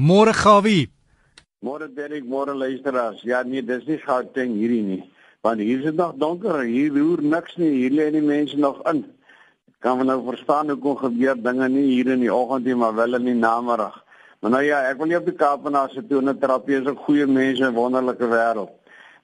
Môre Gawie. Môre Derek, môre luisteraars. Ja nee, dis nie Gauteng hierdie nie. Want hier is dit nog donker. Hier hoor niks nie. Hier lê die mense nog in. Kan we nou verstaan hoe kon gebeur dinge nie hier in die oggend nie, maar wel in die namiddag. Maar nou ja, ek wil nie op die Kaap en as dit toe 'n terapie is ook goeie mense en wonderlike wêreld.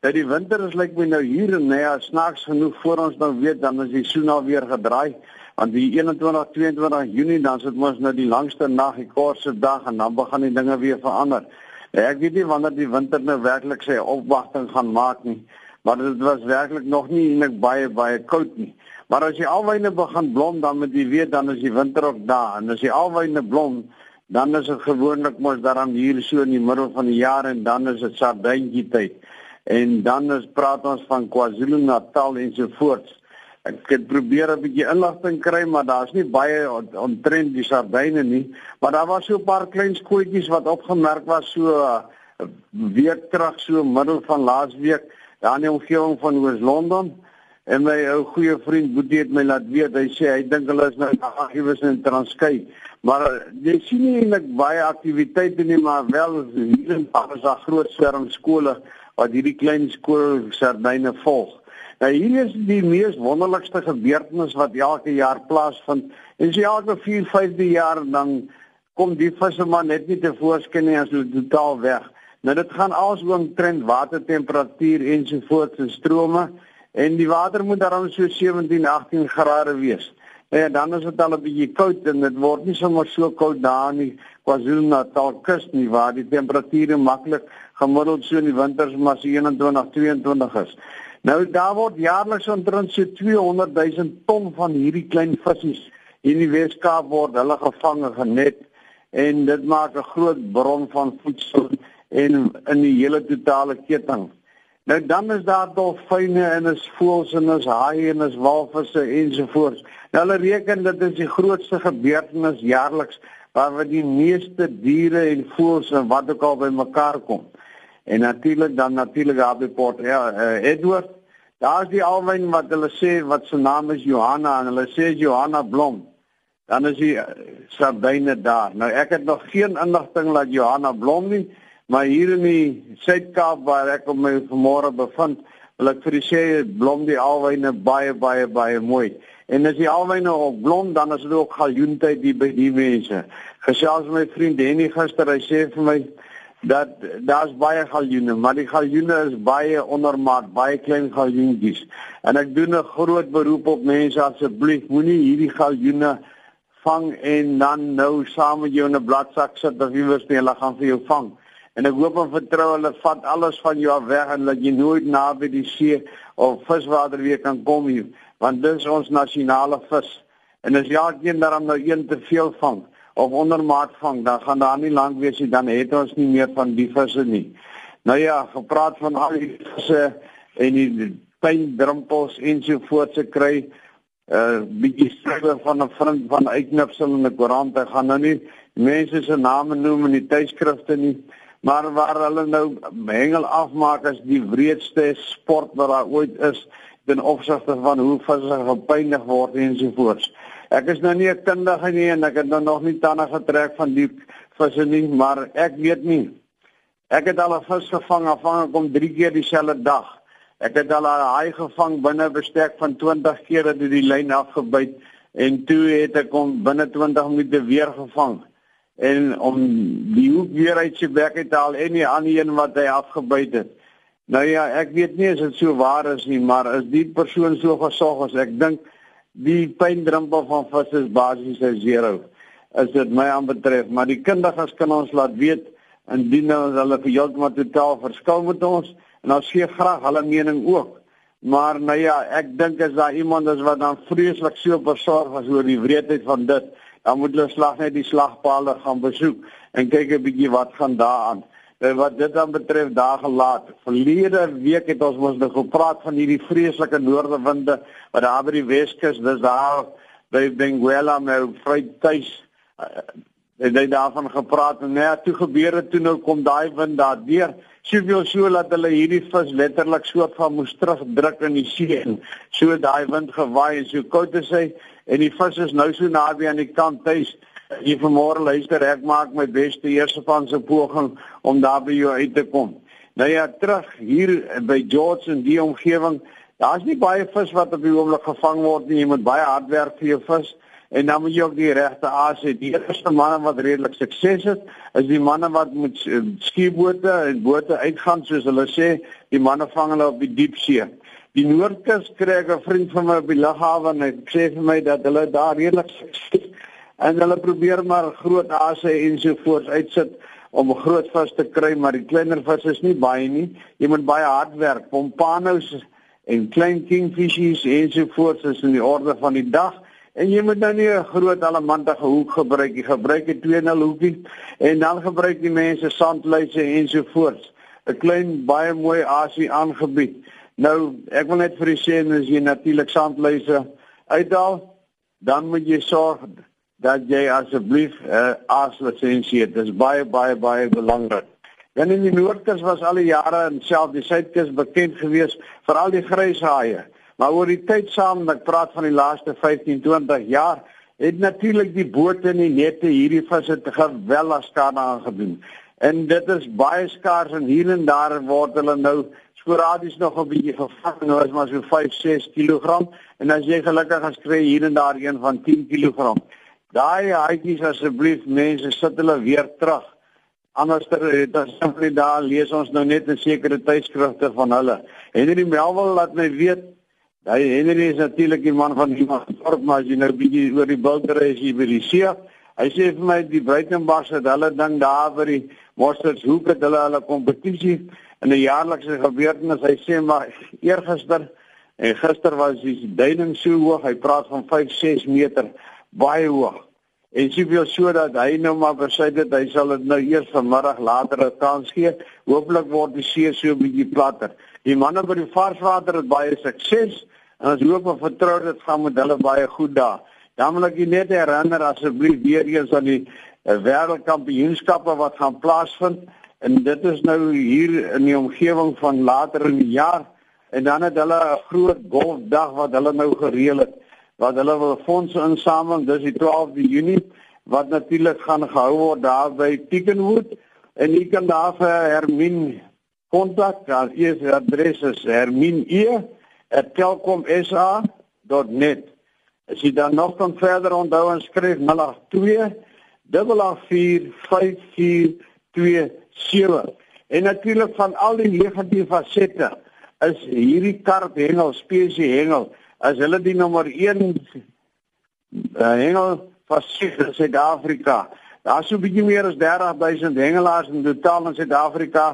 Dat die winter is lyk like my nou hier en nee, snaaks genoeg voor ons nou weet dan is die son al weer gedraai want die 21 22 Junie dan sit mos nou die langste nag, die kortste dag en dan begin die dinge weer verander. Ek weet nie wanneer die winter nou werklik sy opwagting gaan maak nie, maar dit was werklik nog nie eintlik baie baie koud nie. Maar as die alwyne begin blom dan met die weet dan is die winter ook daar en as die alwyne blom dan is dit gewoonlik mos daarom hier so in die middel van die jaar en dan is dit sardyntjie tyd. En dan is praat ons van KwaZulu-Natal en so voort. Ek het probeer 'n bietjie inligting kry, maar daar's nie baie omtrent die sardyne nie, maar daar was so 'n paar klein skootjies wat opgemerk was so uh, week terug so middel van laasweek daar in die omgewing van Oos-London. En my ou goeie vriend Boetie het my laat weet, hy sê hy dink hulle is nou agiewes in Transkei. Maar uh, jy sien nie eintlik baie aktiwiteite nie, maar wel hier en daar is daar groot swerm skole wat hierdie klein skool sardyne volg. Nou hier is die mees wonderlikste gebeurtenis wat elke jaar plaasvind. En so elke 4, 5de jaar dan kom die visse maar net nie te voorskyn nie as hulle totaal weg. Nou dit gaan alles oor trend watertemperatuur ensovoorts en strome en die water moet daarom so 17, 18 grade wees. En dan is dit al 'n bietjie koud en dit word nie sommer so koud daar nie. KwaZulu-Natal kus nie waar die temperature maklik gemiddeld so in die winters maar so 21, 22 is. Nou daar word jaarliks omtrent so 200 000 ton van hierdie klein visse in die Weskaap word hulle gevang en genet en dit maak 'n groot bron van voedsel en in die hele totale ketting. Nou dan is daar dolfyne en is voëls en is haie en is walvisse ensovoorts. Nou hulle reken dit is die grootste gebeurtenis jaarliks waar die meeste diere en voëls en wat ook al bymekaar kom. En natuurlik dan natuurlik daar by Port ja, uh, Edward. Daar's die alwyn wat hulle sê wat se naam is Johanna en hulle sê Johanna Blom. Dan is die uh, sardyne daar. Nou ek het nog geen inligting dat Johanna Blom nie, maar hier in die Suid-Kaap waar ek op my vanmôre bevind, wil ek vir u sê blom die alwyne baie baie baie mooi. En as die alwyne op blom, dan is dit ook galjoentyd hier by die mense. Gesels met my vriend Henny gister, hy sê vir my dat daar's baie galjoene, maar die galjoene is baie ondermaat, baie klein galjoentjies. En ek doen 'n groot beroep op mense asseblief, moenie hierdie galjoene vang en dan nou saam met jou in 'n bladsak sit of iewers nie, hulle gaan vir jou vang. En ek hoop en vertrou hulle vat alles van jou af weg en laat jy nooit naby die see of viswater weer kan kom nie, want dit is ons nasionale vis. En as jy elkeen daarom nou een te veel vang, of ondermaat vang, dan gaan daar nie lank wees nie, dan het ons nie meer van die visse nie. Nou ja, gepraat van al die visse en die pyndrumpels en so voort se kry 'n uh, bietjie skrywe van 'n vriend van uitknipsel in 'n koerant. Ek gaan nou nie mense se name noem in die tydskrifte nie, maar waar hulle nou hengel afmaak as die wreedste sport wat daar ooit is ten opsigte van hoe visse gepynig word en so voort. Ek is nou nie 'n kundige nie en ek het nou nog nie tande getrek van die visse nie, maar ek weet nie. Ek het al 'n vis gevang, afhang kom 3 keer dieselfde dag. Ek het al 'n haai gevang binne bestek van 20 keer dit die lyn afgebyt en toe het ek hom binne 20 minute weer gevang. En om die hoek weer uit sy bek te haal en nie aan een wat hy afgebyt het. Nou ja, ek weet nie as dit so waar is nie, maar as die persoon so gesog is, ek dink die pyndrumpel van vis is basies 'n zero as dit my aanbetref. Maar die kundiges kan ons laat weet indien hulle vir heeltemal totaal verskil met ons en ons gee graag hulle mening ook. Maar nou ja ek dink as daar iemand is wat dan vreeslik so besorg is oor die wreedheid van dit dan moet hulle slag net die slagpale gaan besoek en kyk 'n bietjie wat gaan daaraan wat dit dan betref daar gelaat. Verlede week het ons mos nog gepraat van hierdie vreeslike noordewinde wat daar by die Weskus, dis daar by Benguela nou vry tuis. Het hy daarvan gepraat en net toe gebeur het toe nou kom daai wind daar deur. Soveel so dat hulle hierdie vis letterlik soort van moes terugdruk in die see. So daai wind gewaai en so koud is hy en die vis is nou so naby aan die kant tuis Jy vanmôre luister, ek maak my beste eerste van se poging om daar by jou uit te kom. Nou ja, terug hier by George en die omgewing. Daar's nie baie vis wat op die oomblik gevang word nie. Jy moet baie hard werk vir jou vis en dan moet jy ook die regte aas hê. Die eerste manne wat redelik sukses het, is die manne wat met eh, skiebote en bote uitgaan soos hulle sê, die manne vang hulle op die diep see. Die Noordkus kry ek 'n vriend van my op die lughawe en hy sê vir my dat hulle daar redelik sukses en hulle probeer maar groot asse en so voort uitsit om groot vis te kry, maar die kleiner vis is nie baie nie. Jy moet baie hard werk. Pompanos en klein kingfishies en so voort is in die orde van die dag. En jy moet nou nie 'n groot alamantige hoek gebruik nie. Gebruik 'n 2-0 hoekie en dan gebruik die mense sandluise en so voort. 'n Klein baie mooi asie aangebied. Nou, ek wil net vir u sê as jy natuurlik sandluise uithaal, dan moet jy sorg dat jy asseblief 'n uh, aaslisensie het. Dit is baie baie baie belangrik. Dan in die Noordkus was al die jare en self die Suidkus bekend gewees vir al die gryshaie. Maar oor die tyd saam, ek praat van die laaste 15, 20 jaar, het natuurlik die bote en die nette hierdie visse te geweldig skade aangedoen. En dit is baie skaars en hier en daar word hulle nou sporadies nog 'n bietjie gevang, nou is maar so 5, 6 kg en as jy gelukkig as kry hier en daar een van 10 kg. Daai haatjies asseblief mense sit hulle weer terug. Anderster het ons simply daar lees ons nou net 'n sekere tydskrifte van hulle. Henry Melville laat my weet hy Henry is natuurlik die man van die dorp maar as jy nou bietjie oor die bulter is jy by die see. Hy sê vir my die Breitenberg het hulle ding daar by die Mosters hoek het hulle hulle kompetisie in 'n jaarlikse gebeurtenis. Hy sê maar eergister en gister was die duining so hoog. Hy praat van 5 6 meter baie hoog. En sy wil sodat hy nou maar besluit het hy sal dit nou eers vanmiddag later 'n kans gee. Hooplik word die see so 'n bietjie platter. Die manne by die varswater het baie sukses en ons hoop en vertrou dit gaan met hulle baie goed daar. Dan wil ek net herinner asseblief weer eens aan die uh, wêreldkampioenskappe wat gaan plaasvind en dit is nou hier in die omgewing van later in die jaar en dan het hulle 'n groot golfdag wat hulle nou gereël het wat hulle wil fondse insamel dis die 12de Junie wat natuurlik gaan gehou word daar by Tiekenwood en u kan daar vir Hermin kontak is die adres is hermin@telkomsa.net as jy dan nog kan verder onthou en skryf 082 8845427 en natuurlik van al die negatiewe fasette is hierdie karp hengel spesie hengel as hulle die nommer 1 uh, eh, hengel fasies in Suid-Afrika. Daar sou bietjie meer as 30000 hengelaars in totaal in Suid-Afrika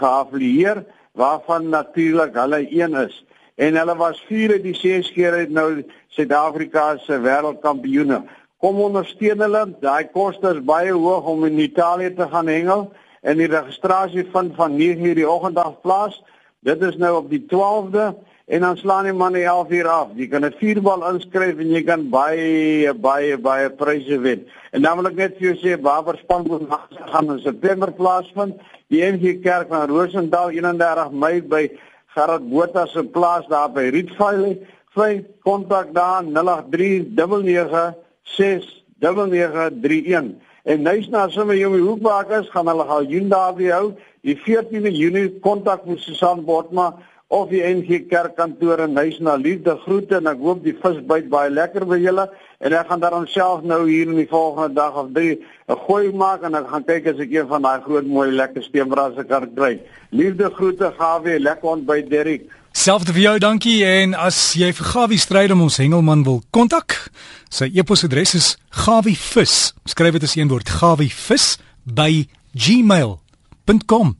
geaffilieer waarvan natuurlik hulle een is en hulle was vier uit die ses keer uit nou Suid-Afrika se wêreldkampioene. Kom ondersteun hulle. Daai koste is baie hoog om in Italië te gaan hengel en die registrasie vind van 9:00 die oggend af plaas. Dit is nou op die 12de en dan slaan die manne 11 uur af. Jy kan 'n vierbal inskryf en jy kan baie baie baie pryse wen. En dan wil ek net vir jou sê Waverspan moet gaan in September plaasvind. Die NG Kerk van Rosendal 31 Mei by Gerard Botha se plaas daar by Rietvlei. Vlei kontak daar 0839969931. En nuus na sommer jy my hoekbakers gaan hulle gaan Junie daar hou. Die 14de Junie kontak met Susan Botma of die NG Kerkkantoor en huis na liefde groete en ek hoop die vis byt baie lekker by julle en ek gaan dan self nou hier in die volgende dag of drie 'n gooi maak en ek gaan kyk as ek een van daai groot mooi lekker steenbrasse kan kry. Liefde groete Gawie, lekker ont by Derrick. Selfde vir jou, dankie en as jy vir Gawie stryd om ons hengelman wil kontak, sy e-posadres is gawievis. Skryf dit as een woord, gawievis by gmail.com.